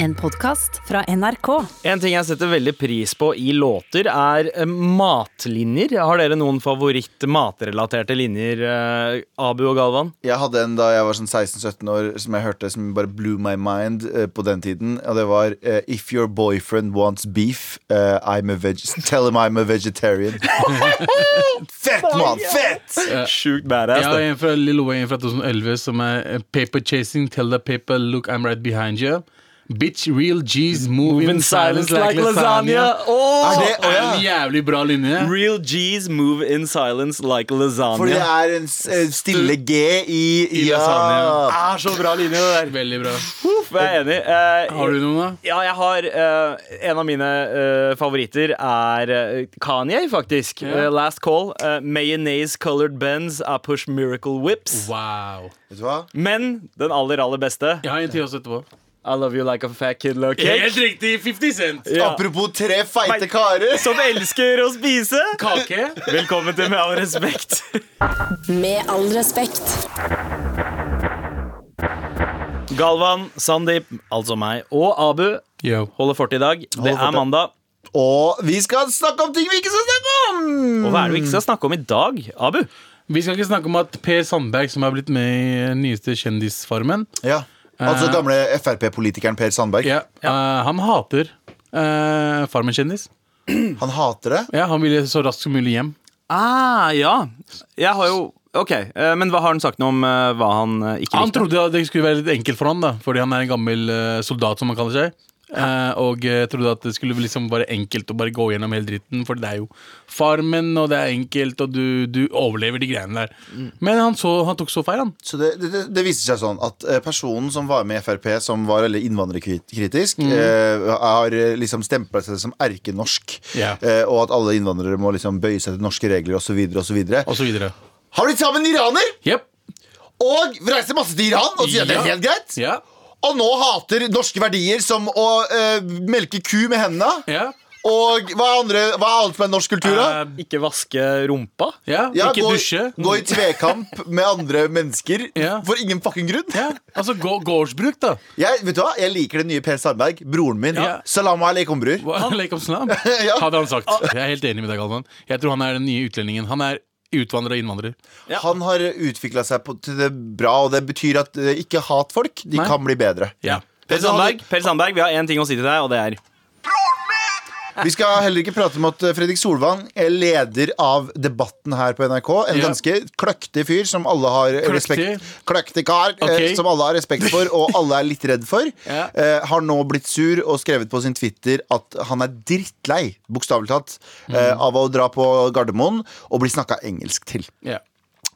En podkast fra NRK. En ting jeg setter veldig pris på i låter, er eh, matlinjer. Har dere noen favoritt-matrelaterte linjer, eh, Abu og Galvan? Jeg hadde en da jeg var sånn 16-17 år som jeg hørte som bare blew my mind eh, på den tiden. Og det var If your boyfriend wants beef, I'm a veg tell him I'm a vegetarian. fett, mann! Fett! Sjukt badass. Jeg har en fra Lil Wayne fra 2011 som er Paper chasing, tell the paper, look I'm right behind you. Bitch, real G's move, in silence like lasagna. Åh! Er det, oh, ja. en jævlig bra linje. Real G's move in silence like lasagna. For det er en stille G i, I ja. lasagne. er så bra linje, det der. Veldig bra. Uff, jeg er enig. Uh, Har du noen, da? Ja, jeg har uh, En av mine uh, favoritter er Kanye, faktisk. Yeah. Last Call. Uh, mayonnaise colored Benz I push miracle whips. Wow. Vet du hva? Men den aller, aller beste Jeg har en til også etterpå. I love you like a fat kid cake. Helt riktig! 50 Cent. Ja. Apropos tre feite karer. Som elsker å spise. Kake. Velkommen til Med all respekt. Med all respekt. Galvan, Sandeep, altså meg, og Abu Yo. holder fort i dag. Det er mandag. Og vi skal snakke om ting vi ikke skal snakke om! Og hva er det vi ikke skal snakke om i dag, Abu? Vi skal ikke snakke om at Per Sandberg, som har blitt med i nyeste Kjendisfarmen Ja, Altså gamle Frp-politikeren Per Sandberg. ja, eh, Han hater uh, Farmen-kjendis. Han hater det. Ja, han ville så raskt som mulig hjem. Ah, ja. Jeg har jo Ok, eh, Men hva har han sagt noe om eh, hva han eh, ikke Han trodde at det skulle være litt enkelt for han da Fordi han er en gammel eh, soldat, som han kaller seg. Eh, og eh, trodde at det skulle liksom være enkelt å bare gå gjennom hele dritten. For det er jo Farmen, og det er enkelt, og du, du overlever de greiene der. Men han, så, han tok så feil, han. Så det, det, det viste seg sånn at eh, personen som var med i Frp, som var veldig innvandrerkritisk, eh, har liksom stempla seg som erkenorsk. yeah. Eh, og at alle innvandrere må liksom bøye seg til norske regler osv. osv. Og så videre. Har blitt sammen med en iraner! Yep. Og reiser masse til Iran og sier at det er helt greit. Ja. Og nå hater norske verdier som å eh, melke ku med hendene. Ja. Og hva er, andre, hva er annet som er norsk kultur, da? Eh, Ikke vaske rumpa? ja. Ja, Ikke gå, dusje. gå i tvekamp med andre mennesker Ja. for ingen fucking grunn. Ja. Altså gå, gårdsbruk, da. Jeg, vet du hva? jeg liker den nye Per Sandberg, broren min. Ja. Salam aleikum, bror. Hva- salam om Ja. hadde han sagt. Jeg er helt enig med deg, Galvan. Jeg tror han er den nye utlendingen. Han er utvandrer og innvandrer. Ja. Han har utvikla seg på, til det bra, og det betyr at eh, ikke hat folk. De Nei. kan bli bedre. Ja. Per Sandberg, per Sandberg, vi har én ting å si til deg, og det er Vi skal heller ikke prate om at eh, Fredrik Solvang er leder av debatten her på NRK. En ganske kløktig fyr som alle har Kløktig? respekt Kløktig kar, eh, som alle har respekt for, og alle er litt redd for. Ja. Eh, har nå blitt sur og skrevet på sin Twitter at han er drittlei, bokstavelig talt, Mm. av å dra på Gardermoen og bli snakka engelsk til. Ja.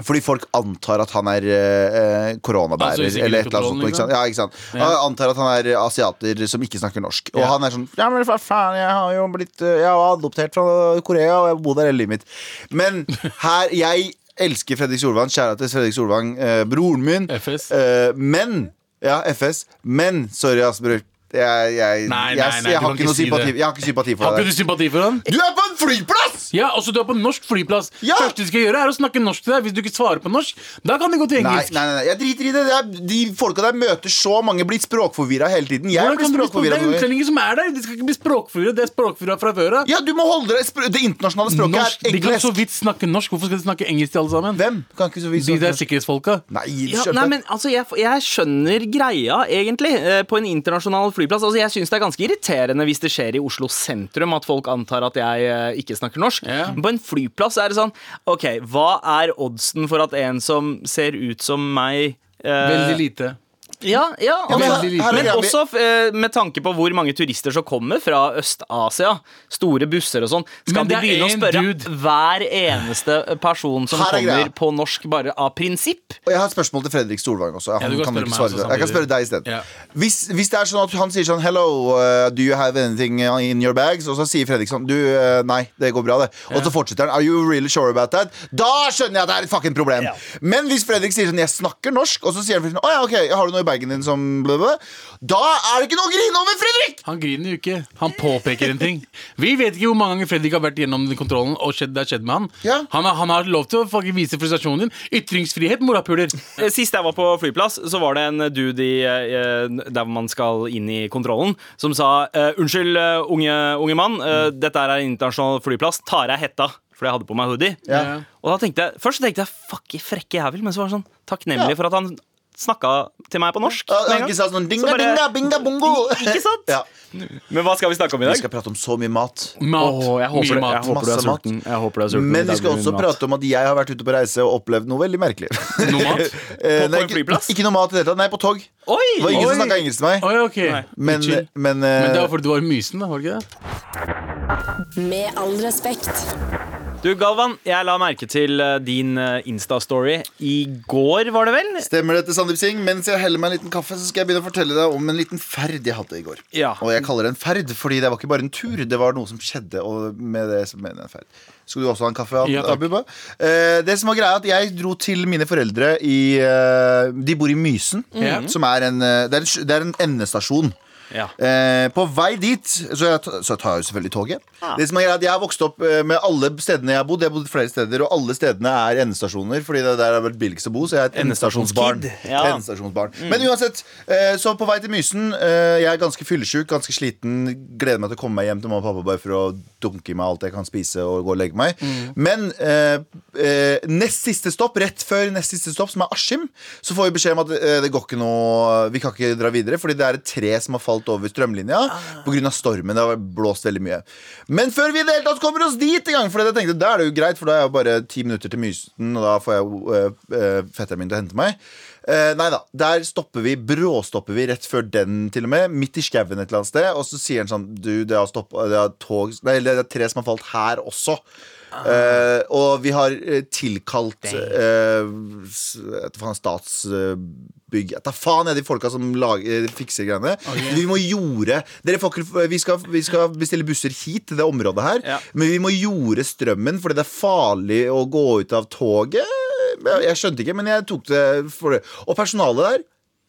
Fordi folk antar at han er eh, koronabærer. Altså, eller et eller annet sånt. Ikke sant? Ja, ikke sant? Ja. Han antar at han er asiater som ikke snakker norsk. Og Ja. han er sånn Ja, men hva faen, jeg har jo blitt eh, Jeg har adoptert fra Korea, og jeg har bodd der hele livet mitt. Men her Jeg elsker Fredrik Solvang. Kjære til Fredrik Solvang, eh, broren min. FS. Eh, men Ja, FS. Men sorry, bror. Jeg, jeg, Nei, nei, jeg, nei, jeg, du har ikke noe sympati, jeg har ikke sympati for Har ikke deg. du sympati for han? Du er på flyplass! Ja, altså Du er på norsk flyplass. Ja. Første du skal gjøre, er å snakke norsk til deg. Hvis du ikke svarer på norsk, da kan de gå til engelsk. nei, nei, nei, jeg driter i det. det er, de folka der møter så mange blir språkforvirra hele tiden. Jeg blir språkforvirra. Det er utlendinger som er der. De skal ikke bli språkforvirra. Det er språkforvirra fra før av. Ja, du må holde deg Det internasjonale språket Norsk, er de kan så vidt snakke norsk. Hvorfor skal de snakke engelsk til alle sammen? Hvem? Kan ikke så vidt De der sikkerhetsfolka. Nei, ja, nei, men altså, jeg, jeg skjønner greia, egentlig, eh, på en internasjonal flyplass. Altså, Jeg syns det er ganske irriterende hvis det skjer i Oslo sentrum at folk antar at jeg eh, ikke snakker norsk. Yeah. På en flyplass er det sånn OK, hva er oddsen for at en som ser ut som meg eh, Veldig lite. Ja, ja, også, men vi- også eh, med tanke på hvor mange turister som kommer fra Øst-Asia. Store busser og sånn. Skal de begynne å spørre dude. hver eneste person som er kommer på norsk, bare av prinsipp? Og jeg har et spørsmål til Fredrik Solvang også. Han Ja, kan kan meg svare også. Jeg kan spørre deg isteden. Ja. Hvis, hvis det er sånn at han sier sånn Hello, uh, do you have anything in your bags? Og så sier Fredrik sånn Du, uh, nei, det går bra, det. Og så fortsetter han. Are you really sure about that? Da skjønner jeg at det er et fucking problem. Men hvis Fredrik sier sånn Jeg snakker norsk, og så sier han sånn Å ja, ok, har du noe i bagen din som bla. Da er det ikke noe å grine over, Fredrik! Han griner jo ikke. Han påpeker en ting. Vi vet ikke hvor mange ganger Fredrik har vært gjennom den kontrollen og skjedd, det har skjedd med han. Ja. Han, har, han har lov til å vise frustrasjonen din. Ytringsfrihet, morapuler. Eh, Sist jeg var på flyplass, så var det en dude i, eh, der man skal inn i kontrollen, som sa eh, Unnskyld, eh, unge, unge mann, eh, dette er en internasjonal flyplass. Tar jeg hetta? Fordi jeg hadde på meg hoodie. Ja. Og da tenkte jeg, Først tenkte jeg fuck, frekke jævel, men så var det sånn takknemlig Ja. for at han snakka til meg på norsk. Ja, ikke sant? sånn Så bare- dinga, binga, bongo. Ikke sant? Ja. Men hva skal vi snakke om i dag? Vi skal prate om så mye mat. Mat. Åh, jeg håper, Mye mat. jeg håper du er Masse mat. sulten. Jeg håper du er sulten. Men vi skal også prate om at jeg har vært ute på reise og opplevd noe veldig merkelig. Noe mat? Eh, nei, på en flyplass? Ikke, ikke noe mat i det hele tatt. Nei, på tog. Oi! Det var ingen som Oi. snakka engelsk til meg. Oi, okay. men, Men, men, Men det eh, var fordi du var mysen, da? var det ikke det? Med all respekt. Du, Galvan, jeg la merke til eh, din eh, Insta-story i går, var det vel? Stemmer det til Sandeep Singh? Mens jeg heller meg en liten kaffe, så skal jeg begynne å fortelle deg om en liten ferd jeg hadde i går. Ja. Og jeg kaller det en ferd, fordi det var ikke bare en tur, det var noe som skjedde. Og med det som mener en ferd. Skal du også ha en kaffe? Ja. Abuba? Eh, det som var greia at Jeg dro til mine foreldre i De bor i Mysen, mm. som er en, det er en, det er en endestasjon. Ja. Eh, på vei dit så, jeg, så jeg tar jeg jo selvfølgelig toget. Det som er greia at Jeg har vokst opp eh, med alle stedene jeg har bodd. Jeg har bodd flere steder Og alle stedene er endestasjoner, fordi det der er vel billigst å bo. Så jeg er et endestasjonsbarn. Ja. Endestasjonsbarn. Men uansett, eh, så på vei til Mysen eh, Jeg er ganske fyllesyk, ganske sliten. Gleder meg til å komme meg hjem til mamma og pappa bare for å dunke i meg alt jeg kan spise og gå og legge meg. Men eh, eh, nest siste stopp, rett før nest siste stopp, som er Askim, så får vi beskjed om at eh, det går ikke noe Vi kan ikke dra videre, fordi det er et tre som har falt over strømlinja pga. stormen. Det har blåst veldig mye. Men før vi i det hele tatt kommer oss dit engang, for jeg tenkte da er det jo greit, for da er jeg bare ti minutter til Mysen, og da får jeg eh, fetteren min til å hente meg. Uh, nei da, der stopper vi, bråstopper vi rett før den, til og med. Midt i skauen et eller annet sted. Og så sier han sånn Du, det har, stoppet, det er, tog Nei, det er tre som har falt her også. Eh, og vi har eh, tilkalt du faen, Statsbygg Ta faen er de folka som lager, fikser greiene. Vi må jorde vi, skal, vi skal bestille busser hit til det området her, Ja. men vi må jorde strømmen fordi det er farlig å gå ut av toget. Jeg, skjønte ikke, men jeg tok det for det. Og personalet der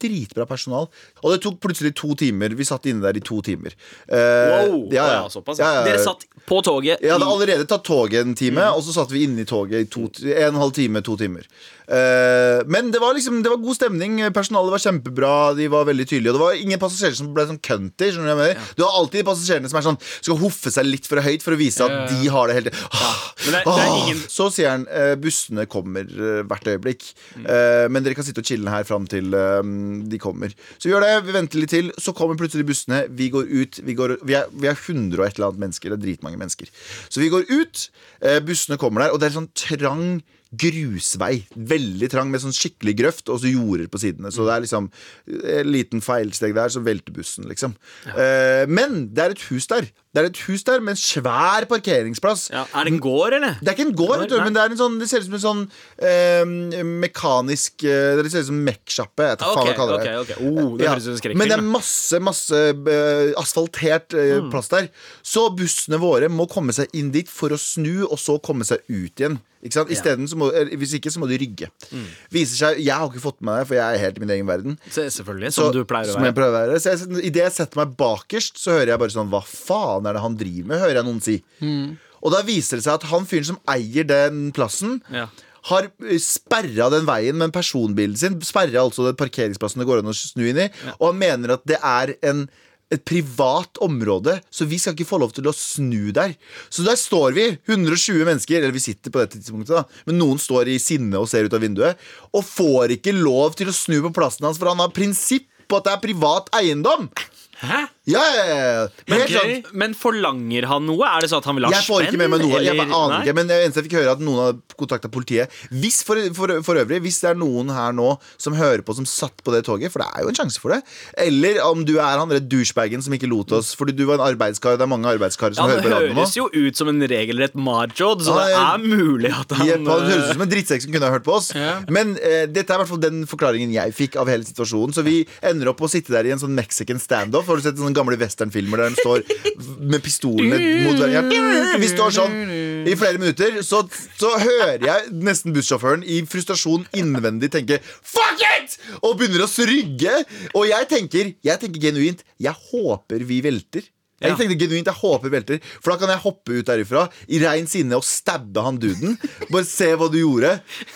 Dritbra personal. Og det tok plutselig to timer. Vi satt inne der i to timer. Uh, Wow! Ja, ja, ja. Dere satt på toget Jeg hadde allerede tatt toget en time, og så satt vi inne i toget i to, en halv time, to timer. Eh, men det var liksom Det var god stemning. Personalet var kjempebra. De var veldig tydelige. Og det var ingen passasjerer som ble sånn cunty. skjønner Du hva jeg mener? Du har alltid de passasjerene som er sånn skal hoffe seg litt for høyt for å vise at de har det helt ah, Men det er- det er ah. ingen- Så sier han eh, bussene kommer eh, hvert øyeblikk. Eh, men dere kan sitte og chille her fram til eh, de kommer. Så vi gjør det, vi venter litt til. Så kommer plutselig bussene. Vi går ut. Vi, går, vi, er, vi er 100 og et eller annet mennesker. Det er dritmange mennesker. Så vi går ut. Eh, bussene kommer der, og det er sånn trang grusvei. Veldig trang med sånn skikkelig grøft og så jorder på sidene. Så det er liksom en liten feilsteg der, så velter bussen, liksom. Eh, men det er et hus der. Det er et hus der med en svær parkeringsplass. ja. Er det en gård, eller? Det er ikke en gård, vet du, men det, er en sånn, det ser ut som en sånn eh, mekanisk eh, Det ser ut som Mekk-sjappe. Jeg tar faen hva jeg kaller det. det. okay. Oh, det Ja, høres ut som skrekkfilm. men det er masse masse eh, asfaltert eh, Mm. plass der. Så bussene våre må komme seg inn dit for å snu, og så komme seg ut igjen. Ikke sant? Isteden så må, hvis ikke, så må du rygge. Mm. Viser seg, Jeg har ikke fått med meg det, for jeg er helt i min egen verden. Se- Selvfølgelig, Så- som du pleier å som jeg være. pleier å være. Så jeg, Idet jeg setter meg bakerst, så hører jeg bare sånn Hva faen er det han driver med? Hører jeg noen si. Og da viser det seg at han fyren som eier den plassen, Ja. har sperra den veien med personbilen sin. Sperra altså den parkeringsplassen det går an å snu inn i. Og han mener at det er en et privat område, så vi skal ikke få lov til å snu der. Så der står vi, 120 mennesker, eller vi sitter på dette tidspunktet, da, men noen står i sinne og ser ut av vinduet, og får ikke lov til å snu på plassen hans, for han har prinsipp på at det er privat eiendom. Hæ? Ja, ja, ja. Men helt Ok, sant. Men forlanger han noe? Er det sånn at han vil ha spenn? Jeg får ikke med meg noe. Jeg aner Nei? ikke Men det eneste jeg fikk høre, at noen har kontakta politiet. Hvis for, for, for øvrig, hvis det er noen her nå som hører på, som satt på det toget, for det er jo en sjanse for det, eller om du er han der douchebagen som ikke lot oss fordi du var en arbeidskar, det er mange arbeidskarer som Ja, hører på radioen nå. høres jo ut som en regelrett marjod, så Ja, det er mulig at han Jepp, han høres ut eh, som en drittsekk som kunne ha hørt på oss. Ja. Men eh, dette er i hvert fall den forklaringen jeg fikk av hele situasjonen. Så vi ender opp å sitte der i en sånn mexican standoff. Har du sett sånne gamle westernfilmer der de står med pistolene mot hverandre? Vi står sånn. i flere minutter, så, så hører jeg nesten bussjåføren i frustrasjon innvendig tenke 'fuck it!' og begynner å rygge. Og jeg tenker, jeg tenker genuint Jeg håper vi velter. Jeg tenkte genuint, jeg håper velter For da kan jeg hoppe ut derifra i rein sinne og stabbe han duden. Bare se hva du gjorde.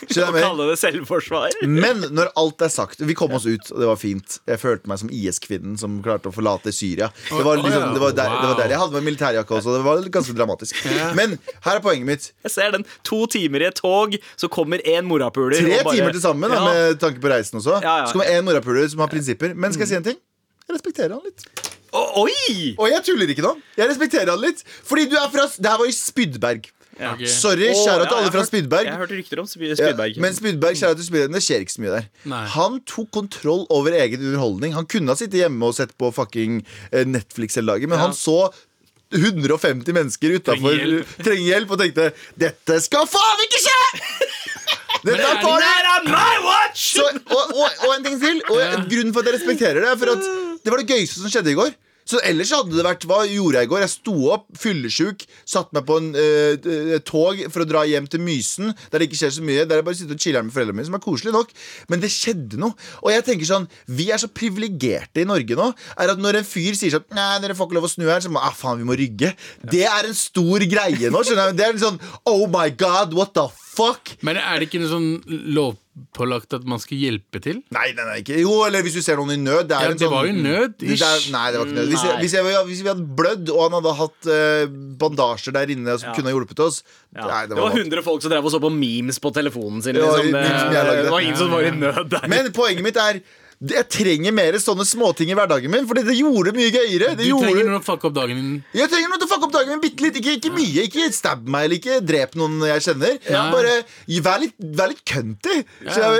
Og kalle det selvforsvar. Men når alt er sagt Vi kom oss ut, og det var fint. Jeg følte meg som IS-kvinnen som klarte å forlate Syria. Det var, liksom, det var, der, det var der Jeg hadde med militærjakke også. Det var ganske dramatisk. Men her er poenget mitt. Jeg ser den. To timer i et tog, så kommer én morapuler. Tre bare- timer til sammen, da, med tanke på reisen også. Så kommer en morapuler som har prinsipper. Men skal jeg si en ting? Jeg respekterer han litt. Oi! Og jeg tuller ikke nå. Jeg respekterer han litt. Fordi du er fra Det her var i Spydberg. Ja. Okay. Sorry, kjære til alle fra Spydberg. Jeg har hørt rykter om Spydberg. Ja, men Spydberg, kjære til Spydberg, det skjer ikke så mye der. Nei. Han tok kontroll over egen underholdning. Han kunne ha sittet hjemme og sett på fucking eh, Netflix hele dagen, men Ja. han så 150 mennesker utafor Trenger trenger hjelp og tenkte 'Dette skal faen ikke skje!' Dette er watch! Så, og, og, og en ting til. Og Ja. Grunnen for at jeg respekterer det, er for at det var det gøyeste som skjedde i går. Så ellers hadde det vært Hva gjorde jeg i går? Jeg sto opp, fyllesjuk, satte meg på en eh, tog for å dra hjem til Mysen, der det ikke skjer så mye. Der jeg bare sitter og chiller med foreldrene mine, som er koselig nok. Men det skjedde noe. Og jeg tenker sånn Vi er så privilegerte i Norge nå. Er at Når en fyr sier sånn Nei, dere får ikke lov å snu her, så må ah, faen, vi må rygge. Det er en stor greie nå. Skjønner jeg? Det er en sånn Oh my god, what the fuck? Men er det ikke noe sånn lovpålagt at man skal hjelpe til? Nei, nei, nei, ikke Jo, eller hvis du ser noen i nød. Det, er Ja, en det sånn, var jo nød, Det er, nei, det var ikke nød. Hvis, jeg, hvis, jeg, hvis vi hadde blødd, og han hadde hatt eh, bandasjer der inne som Ja. kunne ha hjulpet oss Ja. nei, det, var 100 folk som drev og så på memes på telefonen sin. Liksom. det var ingen som var i nød der. Men poenget mitt er jeg trenger mer sånne småting i hverdagen min, Fordi det gjorde det mye gøyere. Det Du gjorde, trenger noe å fucke opp dagen din. Jeg trenger noe til å fucke opp dagen min bitte litt. Ikke, ikke mye. Ikke stab meg eller ikke drep noen jeg kjenner. Ja. Bare vær litt, vær litt cunty. ja.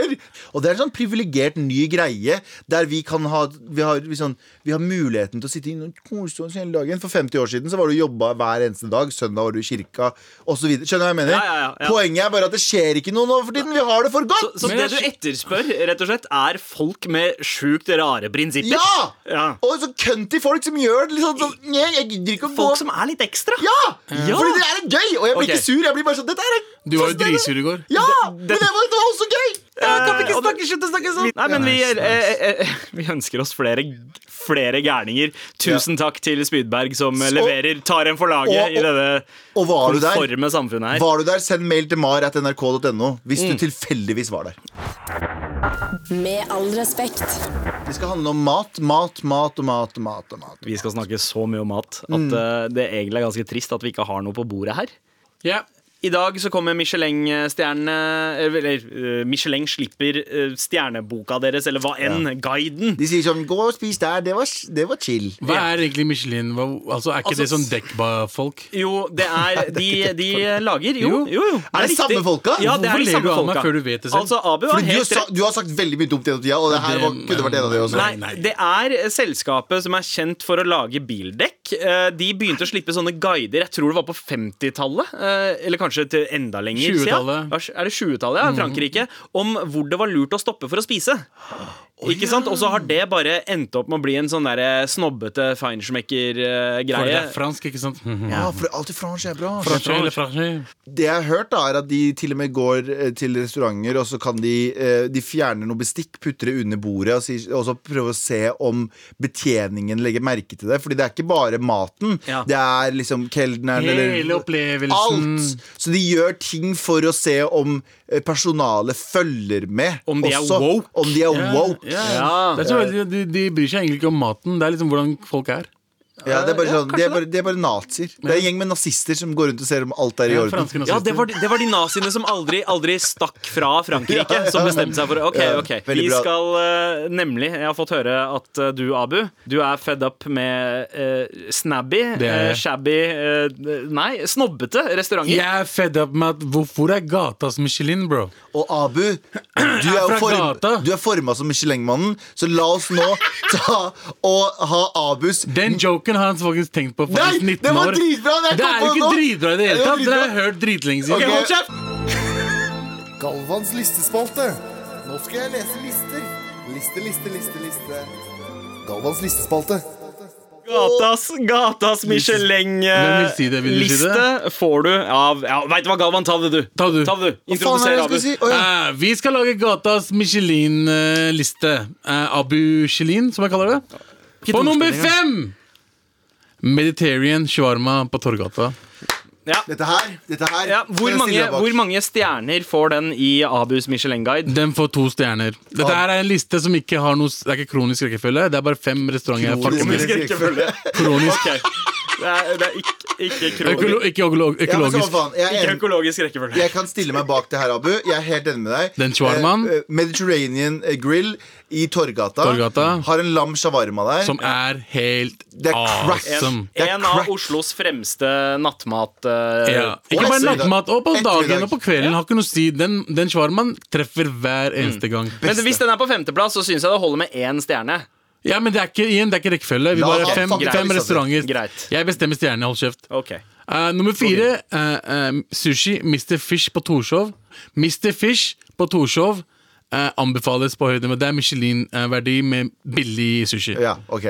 Og det er en sånn privilegert ny greie der vi kan ha Vi har, vi sånn, vi har muligheten til å sitte inne og kose oss hele dagen. For 50 år siden så var du jobba hver eneste dag. Søndag var du i kirka osv. Skjønner du hva jeg mener? Ja, ja, ja, ja. Poenget er bare at det skjer ikke noe nå for tiden. Vi har det for godt. så så det du etterspør, rett og slett, er folk med sjukt rare prinsipper? Ja! Ja. Og så cunty folk som gjør det Liksom, sånn «Nei, Jeg gidder ikke å gå Folk som er litt ekstra. Ja! Ja. Fordi det er gøy! Og jeg blir okay. ikke sur. Jeg blir bare sånn Dette er Du var jo dritsur i går. Ja! Men det var, det var også gøy! kan vi ikke snakke slutte å snakke sånn? Nei, men vi, er, eh, eh, vi ønsker oss flere, flere gærninger. Tusen takk til Spydberg, som Så- leverer, tar en for laget Og- i dette Og var du der? konforme samfunnet her. Var du der, send mail til mar.nrk.no hvis Mm. du tilfeldigvis var der. Med all respekt. Det skal handle om mat, mat, mat og mat og mat. og mat. Vi skal snakke så mye om mat at Mm. eh, det egentlig er ganske trist at vi ikke har noe på bordet her. Ja. I dag så kommer Michelin-stjerne Eller eh, Michelin slipper eh, stjerneboka deres, eller hva enn, guiden. De sier sånn 'gå og spis der', det var, det var chill. Hva Ja. er egentlig Michelin? Hva, altså, er ikke Altså, det sånn Dekba-folk? Jo, det er De, de lager Jo, Jo. jo. Er det riktig. samme folka? Ja, det er Hvorfor de ler samme du av meg folka. før du vet det selv? Altså, Abu har helt sa, rett. du har sagt veldig mye dumt gjennom tida, og det her var, kunne vært en av de også. Nei, nei. det er selskapet som er kjent for å lage bildekk. Eh, De begynte å slippe sånne guider, jeg tror det var på 50-tallet. eh, Eller kanskje til enda lenger siden. Er det 20-tallet, ja? Frankrike. Om hvor det var lurt å stoppe for å spise. Ikke sant? Og så har det bare endt opp med å bli en sånn der snobbete For det feinschmecker-greie. er fransk, ikke sant? Ja, for alltid fransk er bra. Fransk eller fransk? Det jeg har hørt, da er at de til og med går eh, til restauranter, og så kan de eh, De fjerner noe bestikk, putter det under bordet, og så prøver å se om betjeningen legger merke til det. Fordi det er ikke bare maten. Ja. Det er liksom kelneren Hele eller opplevelsen. Alt! Så de gjør ting for å se om eh, personalet følger med. Om de er woke. Om de er woke. ja. Ja. Det er så de, de bryr seg egentlig ikke om maten. Det er liksom hvordan folk er. Ja, det er bare, Ja, sånn, kanskje de er bare, de er bare nazier. Det er en gjeng med nazister som går rundt og ser om alt er i orden. Ja, det var, det var de naziene som aldri, aldri stakk fra Frankrike. Ja, ja, Som bestemte seg for Ok, ok Vi skal uh, nemlig Jeg har fått høre at uh, du, Abu, du er fed up med uh, snabby, shabby Nei, snobbete restauranter. Jeg er fed up med at hvor, hvor er gatas Michelin, bro? Og Abu, du er, jo form, du er forma som Michelin-mannen, så la oss nå ta og ha Abus Den joken har han faktisk tenkt på for Nei, 19 det var dritbra! Det, Det er jo ikke dritbra i det hele tatt. Dere har jeg hørt dritlenge siden. Okay, Hold kjeft! Galvans listespalte. Nå skal jeg lese lister. Liste, liste, liste, liste. Galvans listespalte. Gatas, gatas Michelin-liste si det? Vil du si? Får du av ja, Veit du hva, Galvan? Ta det, du. Ta du. Ta det, du. Er Introduser Abu. si? Oh, ja. uh, vi skal lage gatas Michelin-liste. Uh, Abu Chelin, som jeg kaller det. På nummer fem! Mediterranean shawarma på Torgata. Ja. Dette her, dette her Ja, hvor, mange, hvor mange stjerner får den i Abus Michelin-guide? Den får to stjerner. Dette her er en liste som ikke har noe Det er ikke kronisk rekkefølge. Det er bare fem restauranter Kronisk faktisk rekkefølge. Kronisk. Det er, det er ikke, ikke, Økolo, ikke økolo- Ja, men så hva økologisk. faen, jeg, ikke økologisk rekkefølge. jeg kan stille meg bak det her, Abu. Jeg er helt enig med deg. Den shawarmaen. Eh, eh, Mediterranean Grill i Torgata. Torgata. Har en lam shawarma der. Som er helt Det er crack. En, Det er En av. Oslos fremste nattmat... eh, Ja. Ikke bare nattmat, og på dagen og på kvelden. Har ikke noe å si. Den, den shawarmaen treffer hver eneste gang. Men hvis den er på femteplass, så syns jeg det holder med én stjerne. Ja, men det er ikke, igjen, det er ikke rekkefølge. Vi bare han fem, fucking fem det. restauranter. Greit. Jeg bestemmer stjernene, Hold kjeft. Ok Eh, nummer fire, eh, eh, sushi. Mr. Fish på Torshov. Mr. Fish på Torshov eh, anbefales på høyde, med det er Michelin-verdi med billig sushi. Ja, ok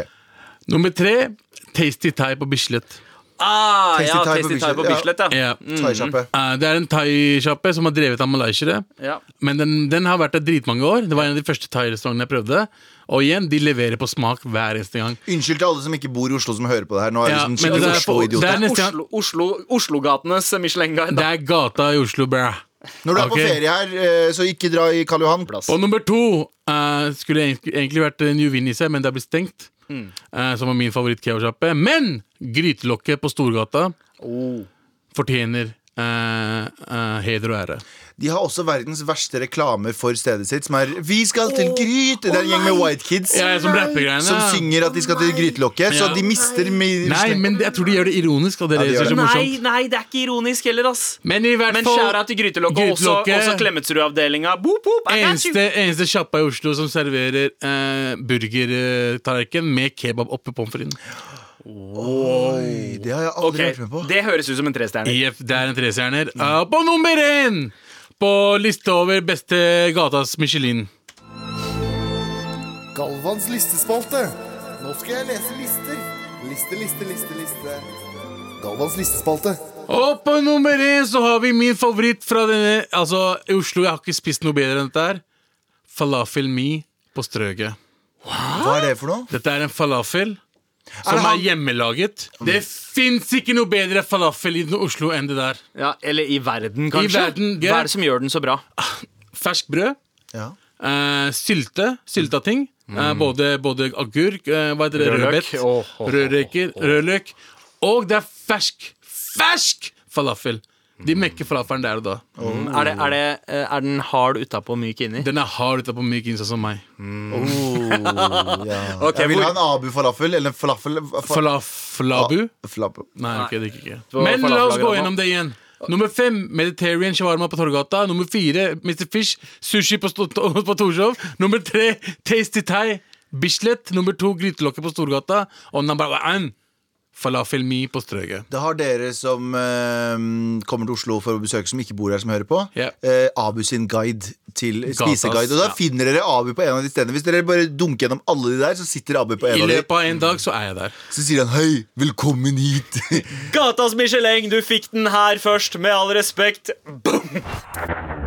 Nummer tre, Tasty Thai på Bislett. Ah, Tasty ja, Thai Tasty Thai på Bislett, ja. Ja. Thaisjappe. Uh, det er en thaisjappe som har drevet av malaysiere. ja. Men den, den har vært der dritmange år. Det var en av de første thai-restaurantene jeg prøvde. Og igjen, de leverer på smak hver eneste gang. Unnskyld til alle som ikke bor i Oslo, som hører på det her. Nå er Ja, liksom skikkelig det er Oslo-idiot. er Oslo, Oslo, Oslogatenes Michelin-guide. Det er gata i Oslo, bra. Når du er på ferie her, eh, så ikke dra i Karl Johan. Plass. Og nummer to uh, skulle egentlig- vært New seg, men det har blitt stengt. Mm. Eh, som var min favoritt-keosjappe. Men grytelokket på Storgata Oh. fortjener eh, eh, heder og ære. De har også verdens verste reklamer for stedet sitt, som er 'Vi skal til Gryte'. Det er en gjeng med white kids Ja, som som synger at de skal til Grytelokket, så de mister mi- Nei, men jeg tror de gjør det ironisk. Og det Ja, de det som gjør så Nei, nei, det er ikke ironisk heller, ass. Men i hvert fall skjæra til Grytelokket, også, også Klemetsrud-avdelinga. Eneste, eneste sjappa i Oslo som serverer eh, burgertallerken med kebab oppi pommes fritesen. Oi, Det har jeg aldri okay. vært med på. Det høres ut som en trestjerner. Yep, det er en trestjerner. Uh, på nummer én på liste over beste gatas Michelin. Galvans listespalte. Nå skal jeg lese lister. Liste, liste, liste, liste. Galvans listespalte. Og på nummer én så har vi min favoritt fra denne Altså, i Oslo, jeg har ikke spist noe bedre enn dette her. Falafel Mi på Strøget. Hva er det for noe? Dette er en falafel som er, hjemmelaget. Det fins ikke noe bedre falafel i Oslo enn det der. Ja, eller i verden, kanskje. verden, Hva er det som gjør den så bra? Ferskt brød. Ja. Uh, sylte. Sylta ting. Uh, både, både agurk, uh, hva heter det, Rødløk. rødbet, oh, oh, rødreker, rødløk. Og det er fersk, fersk falafel. De mekker falafelen der og da. Er, det, er, det, eh, er den hard utapå og myk inni? Den er hard utapå myk inni, sånn som meg. Oh, yeah. okay, jeg vil hvor- ha en Abu-falafel. Eller en falafel Falaflabu? Falafelabu? Nei, ok, det gikk ikke. Men la oss gå gjennom det igjen. Nummer fem, Mediterranean shawarma på Torgata. Nummer fire, Mr. Fish, sushi på, på Torshov. Nummer tre, Tasty Thai, Bislett. Nummer to, Grytelokket på Storgata. Og number one, Falafel Mi på Strøget. Da har dere som eh, kommer til Oslo for å besøke, som ikke bor her, som hører på, Ja. eh, Abu sin guide til spiseguide. Og da ja. finner dere Abu på en av de stedene. Hvis dere bare dunker gjennom alle de der, så sitter Abu på I en av de. I løpet av en dag så er jeg der. Så sier han 'hei, velkommen hit'. Gatas Michelin, du fikk den her først, med all respekt. Boom!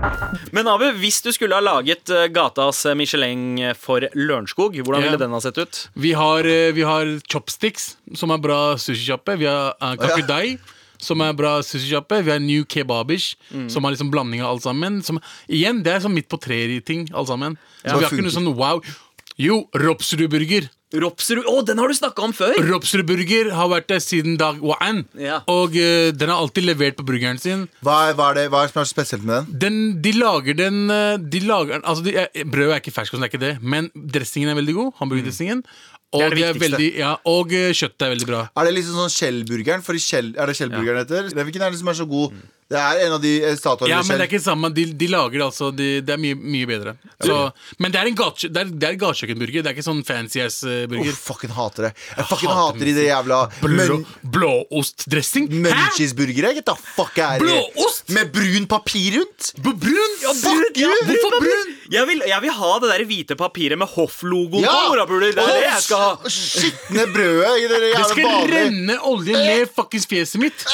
Men Abu, hvis du skulle ha laget eh, Gatas Michelin for Lørenskog, hvordan Ja. ville den ha sett ut? Vi har, eh, vi har Chopsticks, som er bra sushisjappe. Vi har uh, Kakudai. Som er bra sushisjappe. Vi har New Kebabish, som har liksom blanding av alt sammen. Som, igjen, det er sånn midt på treet-ting, alt sammen. Så vi har ikke noe sånn wow. Jo, Ropsrud-burger. Ropsrud Å, den har du snakka om før! Ropsrud-burger har vært der siden dag one. Ja. Og eh, den har alltid levert på burgeren sin. Hva er, hva er det hva er det som er spesielt med den? Den, de lager den eh, de lager, den- altså de, eh, Brødet er ikke fersk, det er ikke det men dressingen er veldig god. Hamburgerdressingen. Og, Det er det de er viktigste. veldig, ja, og eh, kjøttet er veldig bra. Er det liksom sånn Shell-burgeren? For i Shell, er det Shell-burgeren heter? Det er Hvilken er det som er så god? Det er en av de eh, statuene Ja, men det er ikke ikke samme. De, de lager det altså de, Det er mye, mye bedre. Så, men det er en gate, det er, det er gatekjøkkenburger. Det er ikke sånn fancy ass eh, Uff, burger. fucking hater det. Jeg fucking hater hater de det jævla Blå, blåostdressing? Munchiesburgere. Get the fuck out. Blåost? Med brun papir rundt. B- Brun? Fuck you! Hvorfor brun? Jeg vil, jeg vil ha det der hvite papiret med Hoff-logoen Ja! på morapuler. Det er det jeg skal ha. Skitne brødet i det Det skal renne olje ned fuckings fjeset mitt.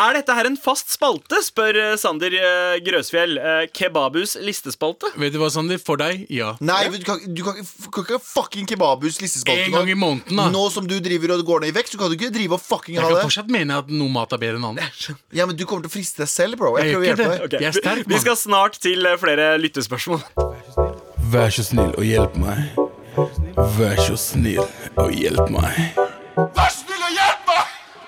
Er dette her en fast spalte, spør eh, Sander eh, Grøsfjell. Kebabhus listespalte. Vet du hva, Sander? For deg, ja. Nei, du kan, du kan, ikke- kan ikke fucking kebabhus listespalte En gang i måneden, da. Nå som du driver og går ned i vekt, så kan du ikke drive og fucking ha det. Jeg kan fortsatt mene at noe mat er bedre enn annet. Ja, men du kommer til å friste deg selv, bro. Jeg Jeg prøver å hjelpe det. deg. Jeg er sterk, Vi skal snart til eh, flere lyttespørsmål. Vær så snill og hjelp meg. Vær så snill og hjelp meg.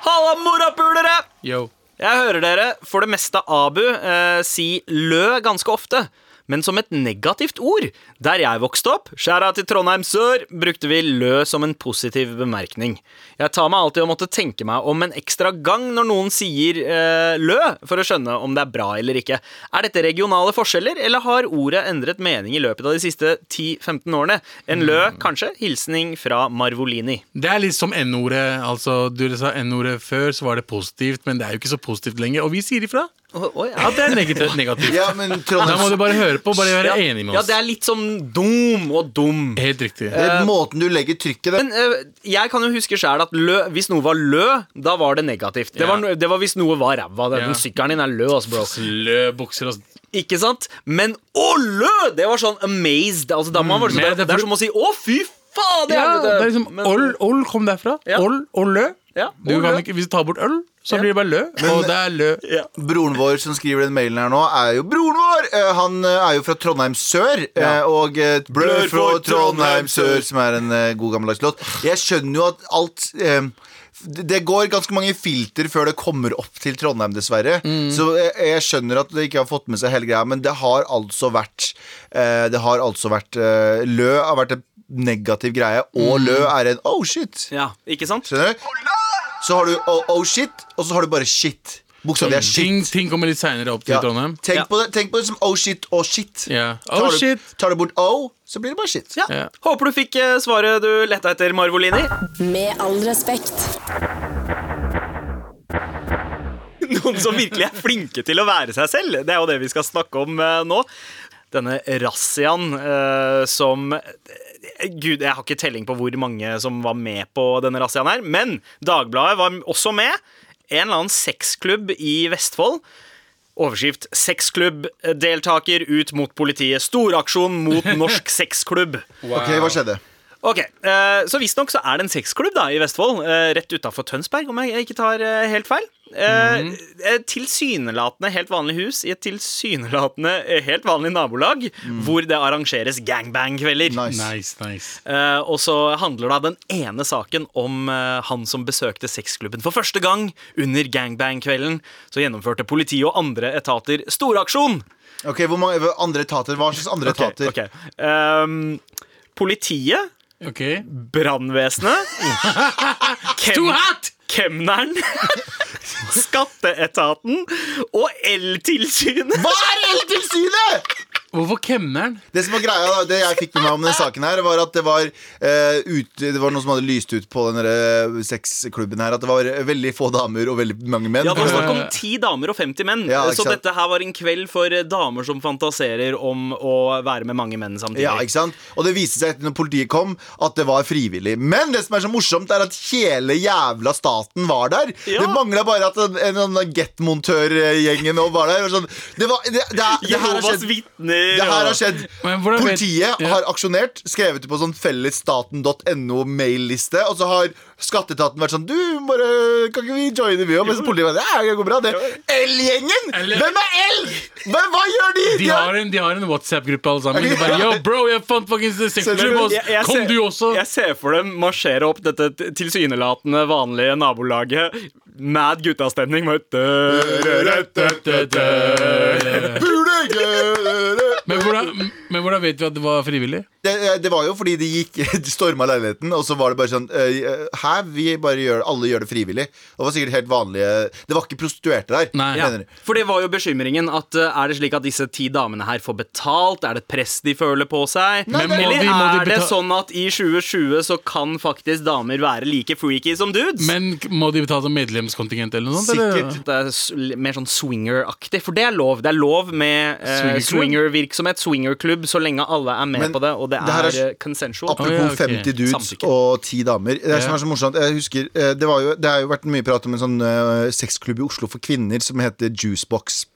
Halla, morapulere! Yo. Jeg hører dere for det meste Abu eh, si lø ganske ofte. Men som et negativt ord. Der jeg vokste opp, skjæra til Trondheim sør, brukte vi lø som en positiv bemerkning. Jeg tar meg alltid å måtte tenke meg om en ekstra gang når noen sier eh, lø, for å skjønne om det er bra eller ikke. Er dette regionale forskjeller, eller har ordet endret mening i løpet av de siste 10-15 årene? En lø, kanskje? Hilsning fra Marvolini. Det er litt som N-ordet. Altså, du sa N-ordet før, så var det positivt, men det er jo ikke så positivt lenger. Og vi sier ifra at det er negativt. negativt. Ja, men Da må du bare høre på, bare være Ja, enig med oss. ja, det er litt som dum og dum. Helt riktig. det er Måten du legger trykket der. Men eh, jeg kan jo huske selv at lø, hvis noe var lø, da var det negativt. Det, Ja. var, no- det var hvis noe var ræva. Den Ja. sykkelen din er lø, altså, bro. Slø bukser og Ikke sant? Men å, lø! Det var sånn amazed. Altså, da man var sånn, men det, det er det er for- som å si å, fy faen! Det Ja, det er liksom Men- Ål, oll kom derfra. Ja. Oll og lø. Ja, Du kan ikke, hvis du tar bort øl, så blir det bare lø. og det er lø. Ja. Broren vår som skriver den mailen her nå, er jo broren vår! Eh, Han eh, er jo fra Trondheim sør. eh, Og eh, Blør fra Trondheim sør, som er en eh, god gammeldags låt. Jeg skjønner jo at alt eh, det det går ganske mange filter før det kommer opp til Trondheim, dessverre. Så jeg, jeg skjønner at det ikke har fått med seg hele greia, men det har altså vært eh, Det har altså vært eh, Lø har vært en negativ greie, og lø er en oh shit. ja, ikke sant? Skjønner du? Så har du oh, oh shit, og så har du bare shit. Bokstavelig er shit. Ting, ting kommer litt seinere opp til Ja. Trondheim. Tenk, Ja. på det, tenk på det som oh shit og shit. Ja. Tar Oh du- shit. Tar du bort oh, så blir det bare shit. Ja. Ja. Håper du fikk eh, svaret du letta etter, Marvolini. Med all respekt. Noen som virkelig er flinke til å være seg selv. Det er jo det vi skal snakke om eh, nå. Denne razziaen eh, som Gud, jeg har ikke telling på hvor mange som var med på denne razziaen her, men Dagbladet var også med. En eller annen sexklubb i Vestfold. Overskrift 'Sexklubbdeltaker ut mot politiet'. Storaksjon mot norsk sexklubb. Ok, hva skjedde? Ok, eh, Så visstnok så er det en sexklubb da i Vestfold, eh, rett utafor Tønsberg, om jeg ikke tar eh, helt feil. Eh, eh, Tilsynelatende helt vanlig hus i et tilsynelatende helt vanlig nabolag, hvor det arrangeres gangbang-kvelder. Nice. Nice, nice. Eh, og så handler da den ene saken om han som besøkte sexklubben for første gang under gangbang-kvelden. Så gjennomførte politiet og andre etater storaksjon. Ok, hvor mange andre etater? Hva slags andre Ok, etater? Okay. Um, politiet, Ok. brannvesenet Kem! Kemneren, Skatteetaten og Eltilsynet. Hva er Eltilsynet?! Hvorfor kemneren? Det som var greia da, det jeg fikk med meg om denne saken, her var at det var, eh, ut, det var noen som hadde lyst ut på den der sexklubben her. At det var veldig få damer og veldig mange menn. Ja, Det var snakk om ti damer og 50 menn. Ja, ikke så sant? dette her var en kveld for eh, damer som fantaserer om å være med mange menn samtidig. Ja, ikke sant? Og det viste seg etter når politiet kom at det var frivillig. Men det som er så morsomt, er at hele jævla staten var der. Ja. Det mangla bare at en, en, en Get-montør-gjengen var der. Og Sånn. Det, var, det, det, det, her har Jehovas skjedd. vitner Det her har skjedd. Politiet har aksjonert, skrevet det på sånn fellesstaten.no mailliste, og så har skatteetaten vært sånn Du, bare, kan ikke vi joine, vi òg? Mens politiet sånn, ja, det går bra, det. L-gjengen! Hvem er L? Men hva gjør de? De har en, en WhatsApp-gruppe alle sammen. De bare, Yo, bro, jeg fant fucking sexklubb! Kom du også? Jeg ser for dem marsjere opp dette tilsynelatende vanlige nabolaget. Mad guttastemning. Burde Men hvordan, Men hvordan vet vi at det var frivillig? Det, det var jo fordi de gikk De storma leiligheten, og så var det bare sånn Hæ? Vi bare gjør Alle gjør det frivillig. Det var sikkert helt vanlige Det var ikke prostituerte der. Nei. Ja, mener du? for det var jo bekymringen at Er det slik at disse ti damene her får betalt? Er det et press de føler på seg? Nei, Men må Eller de- må de er det sånn at i 2020 så kan faktisk damer være like freaky som dudes? Men må de betale som medlemskontingent eller noe sånt? eller? Sikkert. det er mer sånn swinger-aktig, for det er lov. Det er lov med eh, swingervirksomhet, swingerklubb, så lenge alle er med Men på det, og det, det er, er- eh, consensual. Apropos oh, ja, okay. 50 dudes Samtykke. og 10 damer. Det er som er så morsomt Jeg husker eh, Det, var jo, det har jo vært mye prat om en sånn uh, sexklubb i Oslo for kvinner som heter Juicebox.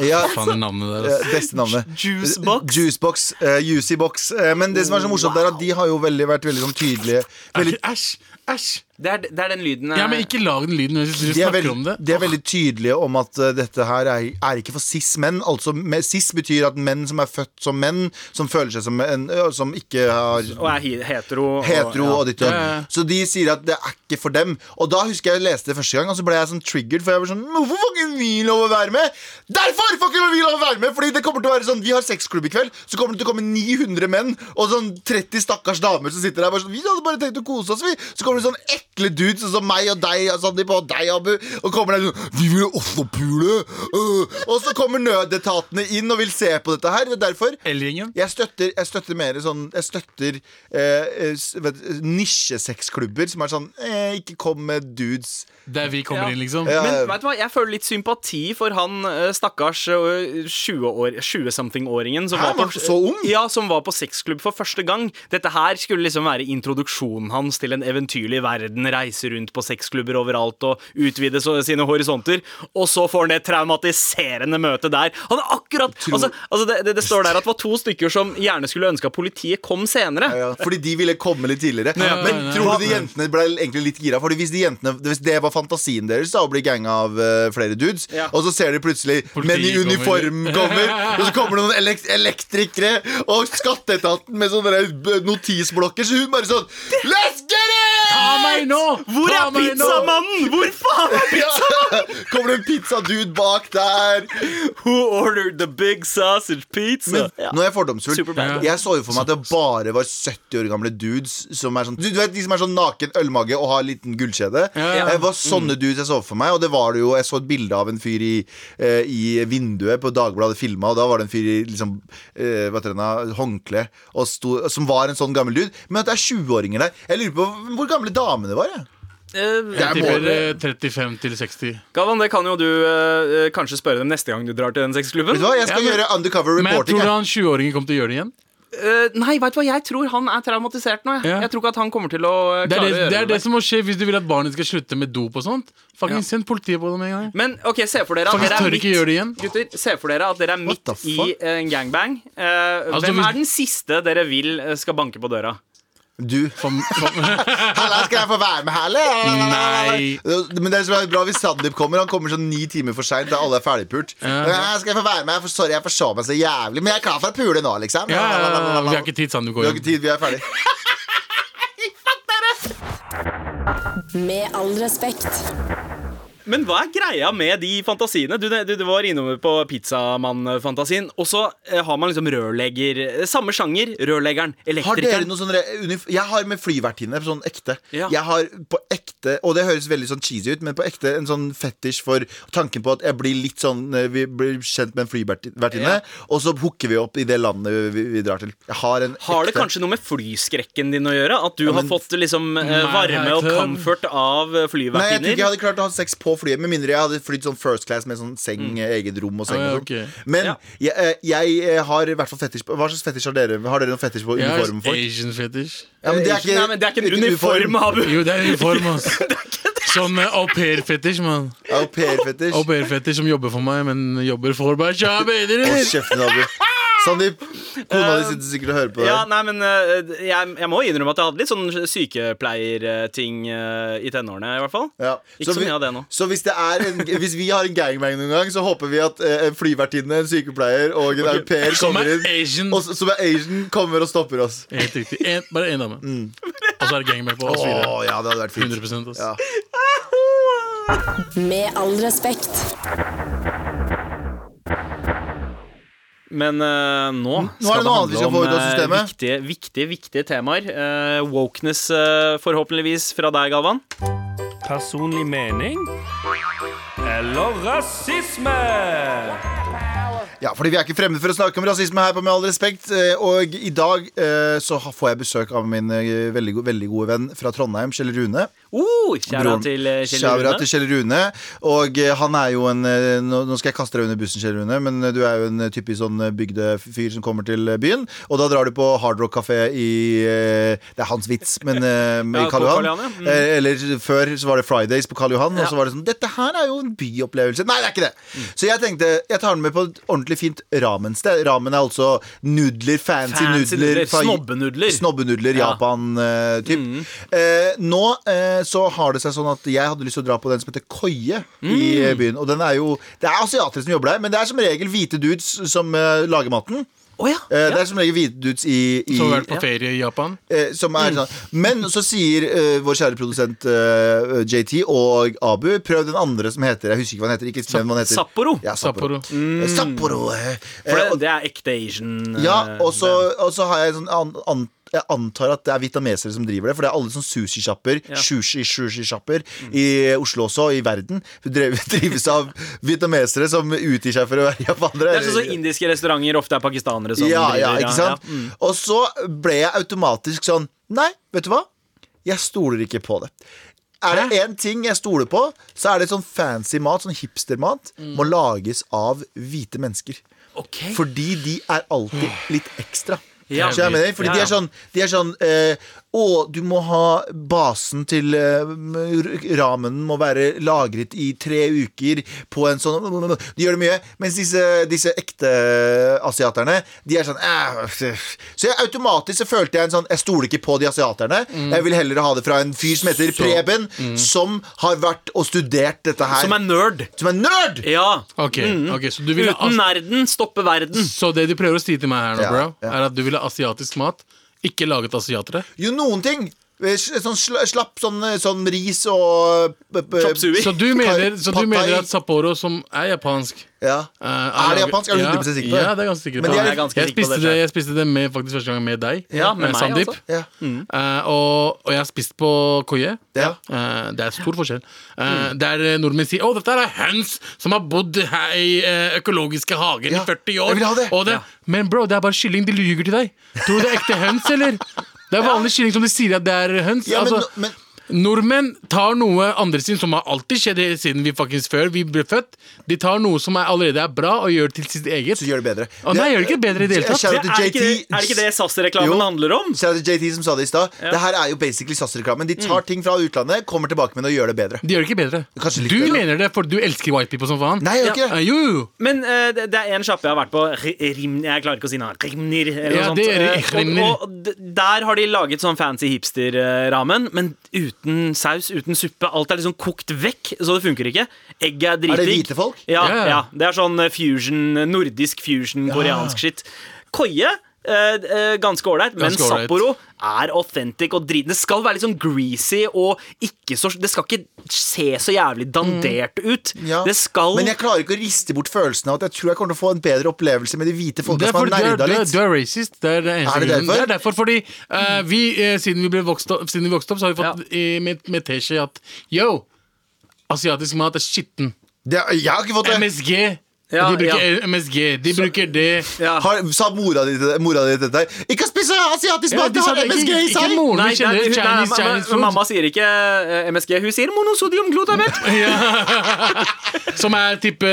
Ja, Faen, navnet der, eh, beste navnet. Juicebox? Juicebox, uh, Juicy Box. Men det som er så morsomt, er at de har jo veldig, vært veldig sånn tydelige. Æsj! Æsj! Det er, det er den lyden eh, Ja, men ikke lag den lyden mens du de, er snakker veldig, om det. de er veldig tydelige om at uh, dette her er, er ikke for cis-menn. Altså, med- cis betyr at menn som er født som menn, som føler seg som en ø, Som ikke har Og er he- hetero. og- hetero ja. og ditt og Ja, ja. Så de sier at det er ikke for dem. Og da husker jeg jeg leste det første gang, og så ble jeg sånn triggered. For jeg var sånn Hvorfor får ikke vi lov å være med? Derfor får ikke vi lov å være med! Fordi det kommer til å være sånn Vi har sexklubb i kveld, så kommer det til å komme 900 menn og sånn 30 stakkars damer som sitter der bare sånn Vi hadde bare tenkt å kose oss, vi. Så kommer det sånn ekle dudes sånn som meg og deg og Sandeep og deg, Abu, og kommer der sånn Vi vil også pule! øh». Og så kommer nødetatene inn og vil se på dette her. Det er derfor jeg støtter, jeg støtter mer sånn Jeg støtter eh, vet- nisjesexklubber som er sånn eh, Ikke kom med dudes. Der vi kommer Ja. inn, liksom. Ja. Men vet du hva, jeg føler litt sympati for han eh, stakkars eh, 20-år- 20-something-åringen som, Hæ, var var på- så ung? Ja, som var på sexklubb for første gang. Dette her skulle liksom være introduksjonen hans til en eventyrlig verden. Reise rundt på sexklubber overalt og utvide sine horisonter. Og så får han det traumatiserende møtet der. Han er akkurat altså, altså det, det, det står der at det var to stykker som gjerne skulle ønske at politiet kom senere. Ja, fordi de ville komme litt tidligere. Ja, Men ja, tror ja. du de jentene ble egentlig litt gira? Fordi hvis, de jentene, hvis det var fantasien deres da, å bli ganga av uh, flere dudes, Ja. og så ser de plutselig Politiet menn i uniform kommer, og så kommer det noen elekt elektrikere og skatteetaten med sånne notisblokker, så hun bare sånn Let's get it! Meg nå! Hvor er pizzamannen?! Hvor faen er pizzamannen? Kommer det en pizzadude bak der? Who ordered the big sausage pizza? Ja. Nå er jeg fordomsfull. Jeg så jo for meg at det bare var 70 år gamle dudes som er sånn Du vet de som er sånn naken ølmage og har en liten gullkjede? Ja, ja. Det var sånne dudes jeg så for meg, og det var det jo Jeg så et bilde av en fyr i, eh, i vinduet på Dagbladet filma, og da var det en fyr i liksom eh, hva heter det, håndkle og sto, som var en sånn gammel dude. Men at det er 20-åringer der Jeg lurer på hvor gamle damene var. Jeg. Eh, Jeg tipper eh, 35 til 60. Galvan, det kan jo du eh, kanskje spørre dem neste gang du drar til den sexklubben. Vet du hva, Jeg skal Ja, men- gjøre undercover Men reporting. tror du jeg. han 20-åringen kommer til å gjøre det igjen? Eh, nei, vet du hva, jeg tror han er traumatisert nå. Jeg, Ja. jeg tror ikke at han kommer til å eh, Det er klare det, å gjøre det er det som må skje hvis du vil at barnet skal slutte med dop og sånt. Fucking Send politiet på dem en gang. Men ok, se for dere at Faktisk dere er tør ikke gjøre det igjen. Gutter, se for dere at dere er midt the i fuck? en gangbang. Eh, Altså, hvem hvis- er den siste dere vil eh, skal banke på døra? Du. som, som Halla, skal jeg få være med her, eller? Nei. Men det som er bra hvis Sandeep kommer, han kommer sånn ni timer for seint da alle er ferdigpult. Ja. Skal jeg få være med? For sorry, jeg forsov meg så jævlig. Men jeg er klar for å pule nå, liksom. ja, ja, ja, vi har ikke tid, Sandeep. Vi har ikke tid, vi er ferdig. Med all respekt. Men hva er greia med de fantasiene? Du, du, du var innom på pizzamann-fantasien. Og så eh, har man liksom rørlegger eh, Samme sjanger. Rørleggeren, Har dere elektrikeren. noe sånn Jeg har med flyvertinne, sånn ekte. Ja. Jeg har på ekte, og det høres veldig sånn cheesy ut, men på ekte en sånn fetisj for tanken på at jeg blir litt sånn eh, Vi blir kjent med en flyvertinne, Ja. og så hooker vi opp i det landet vi, vi drar til. Jeg har en Har det kanskje noe med flyskrekken din å gjøre? At du Ja, har fått liksom eh, Nei, varme og comfort av flyvertinner? Nei, jeg tror ikke jeg hadde klart å ha sex på flyet, med mindre jeg hadde flydd sånn first class med sånn seng, eget rom og seng. Og sånn. ok. Men Ja. jeg, eh, jeg eh, har i hvert fall fetisj på Hva slags fetisj har dere? Har dere noen fetisj på uniformen folk? Asian fetish. Ja, men det er ikke, Nei, men det er ikke en uniform, Abu! Jo, det er uniform, ass. Sånn au pair-fetisj, mann. Au pair-fetisj. Au pair-fetisj som jobber for meg, men jobber for meg. kjære bedre, Hold kjeften, Abu. Sandeep, kona di sitter sikkert og hører på deg. Ja, nei, men eh, jeg, jeg må innrømme at jeg hadde litt sånn sykepleierting i tenårene, i hvert fall. Ja. Ikke så mye av det nå. Så hvis, det er en, hvis vi har en gangbang noen gang, så håper vi at eh, en flyvertinne, en sykepleier og en au pair Som kommer er inn. Asian. Og, som er Asian, kommer og stopper oss. Helt riktig. En, bare én dame. Og så er det gangbang på oss fire. ja, det hadde vært fint. 100 ass. Ja. Med all respekt. Men eh, nå, Nå det skal det noe annet vi handle skal om få ut av eh, systemet. viktige, viktige, viktige temaer. Eh, wokeness, eh, forhåpentligvis, fra deg, Galvan. Personlig mening eller rasisme? Ja, fordi vi er ikke fremmede for å snakke om rasisme her på Med all respekt. eh, Og i dag eh, så får jeg besøk av min eh, veldig, veldig gode venn fra Trondheim, Kjell Rune. Uh, Kjære til eh, Kjell Rune. til Kjell Rune. Og eh, han er jo en eh, Nå skal jeg kaste deg under bussen, Kjell Rune, men du er jo en typisk sånn bygdefyr som kommer til byen. Og da drar du på Hard Rock kafé i Det er hans vits, men i Karl Johan. Ja. Mm. Eller før så var det Fridays på Karl Johan, og så var det sånn Dette her er jo en byopplevelse. Nei, det er ikke det! Mm. Så jeg tenkte jeg tar den med på et ordentlig fint ramensted. Ramen er altså nudler, fancy, Fancy nudler. nudler, snobbenudler. Snobbenudler, Ja. Japan-typ. Eh, nå eh, så har det seg sånn at jeg hadde lyst til å dra på den som heter Koie i eh, byen. Og den er jo Det er asiatere som jobber der, men det er som regel hvite dudes som uh, lager maten. Oh, ja. uh, Det er som regel hvite dudes i, i Som har vært på ja. ferie i Japan. Uh, som er sånn. Men så sier eh, vår kjære produsent eh, JT og Abu Prøv den andre som heter Jeg husker ikke hva den heter. Ikke hvem den heter. Sapporo. Ja, Sapporo. Sapporo. Eh, Sapporo. eh. For Eh, det, det er ekte Asian. eh, ja, og så, det. og så har jeg en sånn an, an, Jeg antar at det er vietnamesere som driver det, for det er alle sånn sushi-sjapper, Ja. sushi-sushi-sjapper, i Oslo også, og i verden, drives av vietnamesere som utgir seg for å være japanere. Det er sånn som indiske restauranter ofte er pakistanere som ja, driver. ja, ikke sant? Ja, mm. Og så ble jeg automatisk sånn Nei, vet du hva? Jeg stoler ikke på det. Er det én ting jeg stoler på, så er det sånn fancy mat, sånn hipstermat, Mm. må lages av hvite mennesker. Okay. Fordi de er alltid litt ekstra. Ja. Skjønner deg? Fordi de er sånn, de er sånn eh, Å, du må ha basen til eh, ramen må være lagret i tre uker på en sånn De gjør det mye. Mens disse, disse ekte asiaterne, de er sånn eh, Så jeg automatisk så følte jeg en sånn Jeg stoler ikke på de asiaterne. Jeg vil heller ha det fra en fyr som heter Så- Preben, som har vært og studert dette her. Som er nerd. som er nerd! Ja. Ok, ok, så du ville Uten nerden stopper verden. Så det du prøver å si til meg her nå, Ja, bro, ja. er at du vil ha asiatisk mat, ikke laget asiatere? Jo, noen ting. Eh, Sånn sla- slapp sånn, sånn ris og p- p- Chop suey. Så du mener, så du mener at Sapporo, som er japansk Ja. Uh, Er det japansk? Er du ja, 100% sikker på det? Ja, det er ganske sikker på. Jeg jeg, spiste det jeg spiste det med, faktisk første gang med deg, Ja, med eh, meg Sandeep. også. Ja. Uh, og, og jeg har spist på koie. Ja. Uh, det er stor forskjell. Mm. Der eh, nordmenn sier 'Å, dette er høns som har bodd her i eh, økologiske hager Ja, i 40 år'. jeg vil ha det. Og det. Men bro, det er bare kylling. De lyver til deg. Tror du det er ekte høns, eller? Det er vanlig kylling som de sier at det er høns. Ja, men, altså, men, Nordmenn tar noe andre sin som har alltid skjedd siden vi faktisk før vi ble født. De tar noe som er, allerede er bra, og gjør det til sitt eget. så gjør det bedre. Å, nei, gjør det ikke bedre i det hele tatt. Det er, ikke det, er det ikke det SAS-reklamen handler om? Shout out til JT som sa det i stad. Det her er jo basically SAS-reklamen. De tar ting fra utlandet, kommer tilbake med det og gjør det bedre. De gjør det ikke bedre. Kanskje litt Du bedre. mener det for du elsker white people som faen. Nei, jeg gjør ikke Eh, det. jo, jo. Men uh, det, det er en sjappe jeg har vært på. Rimner Rim, jeg klarer ikke å si navnet. Rimnir. Eller Ja, noe det er Eh, Rimnir. og, og der har de laget sånn fancy hipster-ramen, men uten saus, uten suppe. Alt er liksom kokt vekk, så det funker ikke. Egget er Er det hvite folk? Ja, Ja, ja. ja. Det er sånn eh, fusion, nordisk fusion, koreansk skitt. Koie. Eh, eh, ganske ålreit, men Ganske. Sapporo er authentic og drit. Det skal være litt sånn greasy og ikke så Det skal ikke se så jævlig dandert ut. Ja. Det skal Men jeg klarer ikke å riste bort følelsen av at jeg tror jeg kommer til å få en bedre opplevelse med de hvite folka som har er, nerda du, er, litt. du er racist. Det er, det Er det derfor? Det er derfor, fordi uh, vi, siden, vi ble vokst opp, siden vi vokste opp, så har vi fått i, med, med teskje at yo, asiatisk mat er skitten. Det, jeg har ikke fått det. MSG. Ja, de bruker ja. MSG. De bruker det. ja. Har, sa mora di, til- mora di dette her? Ikke spise asiatisk Ja, mat! de Det har MSG i i ikke seg! moren Nei, min kjenner nei, nei, Chinese, ma- Chinese food. Mamma sier ikke eh, MSG, hun sier monosodium glutamet. Som er type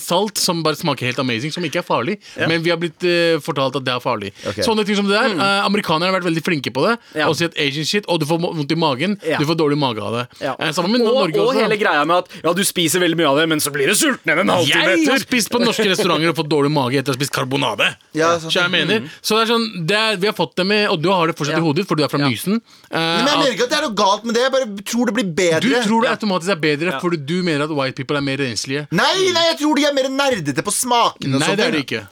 salt som bare smaker helt amazing, som ikke er farlig. Men vi har blitt uh, fortalt at det er farlig. Okay. Sånne ting som det der. eh, amerikanere har vært veldig flinke på det. Ja. Og si at Asian shit, og du får vondt i magen. Ja. Du får dårlig mage av det. Ja. Eh, med og, Norge og også. hele greia med at ja, du spiser veldig mye av det, men så blir du sulten igjen en halvtime etter. Spist på norske restauranter og fått dårlig mage etter å ha spist karbonade. Ja. Så jeg mener Så det er sånn det er, Vi har fått det med Og du har det fortsatt Ja. i hodet, ditt, for du er fra Ja. Mysen. Uh, Men jeg mener ikke at det er noe galt med det. Jeg bare tror det blir bedre. du tror det automatisk er bedre Ja. fordi du mener at white people er mer renslige. Nei, nei, jeg tror de er mer nerdete på smakene. og Nei, det er det ikke.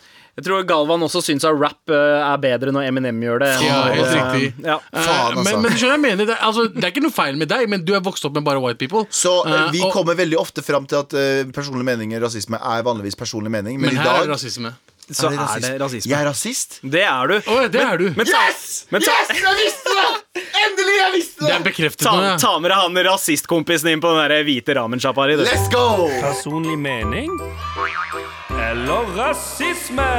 Jeg tror Galvan også syns at rap eh, er bedre når Eminem gjør det. Ja, helt eh, riktig. Ja. Eh, Faen, altså. men, men skjønner jeg mener det, er- altså, det er ikke noe feil med deg, men du er vokst opp med bare white people. Så eh, Eh, vi og- kommer veldig ofte fram til at uh, personlige meninger rasisme er vanligvis personlig mening. Men, Men i her er det rasisme. Så det er det rasisme. Jeg er rasist? Det er du. Oh, det er du. Men men, Yes! men ta, Yes, jeg visste det! Endelig, jeg visste Det er det! bekreftet ta, ja. ta med deg han rasistkompisen din på den der hvite ramensjappa di. Let's go! Personlig mening eller rasisme?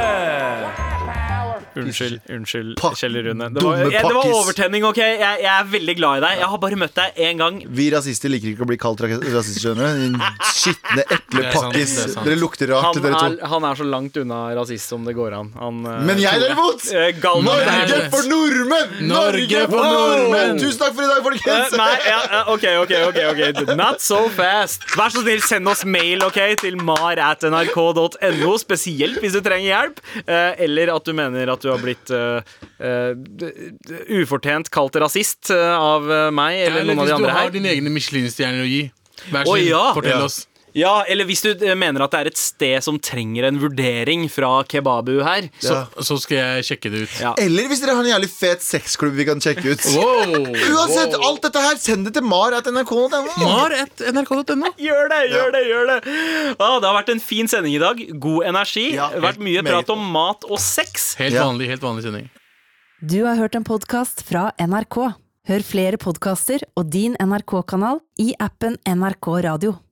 Unnskyld, unnskyld, Pakk- Kjell Rune. Det var, jeg, det var overtenning, OK? Jeg, jeg er veldig glad i deg. Jeg har bare møtt deg én gang. Vi rasister liker ikke å bli kalt ra- rasister, skjønner du. Din skitne, ekle er pakkis. er. Dere lukter rart, Han dere er, to. han er så langt unna rasist som det går an. Han, eh, Men jeg derimot! eh, Norge er- for nordmenn! Norge for nordmenn! Tusen takk for i dag, Eh, folkens! Nei, ja, ja, ok, ok, ok, ok Not so fast Vær så snill, send oss mail ok til mar at nrk.no Spesielt hvis du trenger hjelp eh, Eller at du mener at du har blitt uh, eh, d- Ufortjent kalt rasist eh, Av meg eller Eller noen av de hvis du andre har her dine egne Michelin-stjerner å gi. Vær så snill, fortell Ja. oss. Ja, eller hvis du eh, mener at det er et sted som trenger en vurdering Fra kebabu her Så, Ja. så skal jeg sjekke det ut. Ja. Eller hvis dere har en jævlig fet sexklubb vi kan sjekke ut. Wow. Uansett, alt dette her, send det til mar.nrk.no. Mar et nrk.no. Gjør det, gjør det, gjør det ah, Det har vært en fin sending i dag God energi Ja, Det har vært mye prat om mat og sex Helt Ja. vanlig, helt vanlig sending. Du har hørt en podkast fra NRK. Hør flere podkaster og din NRK-kanal i appen NRK Radio.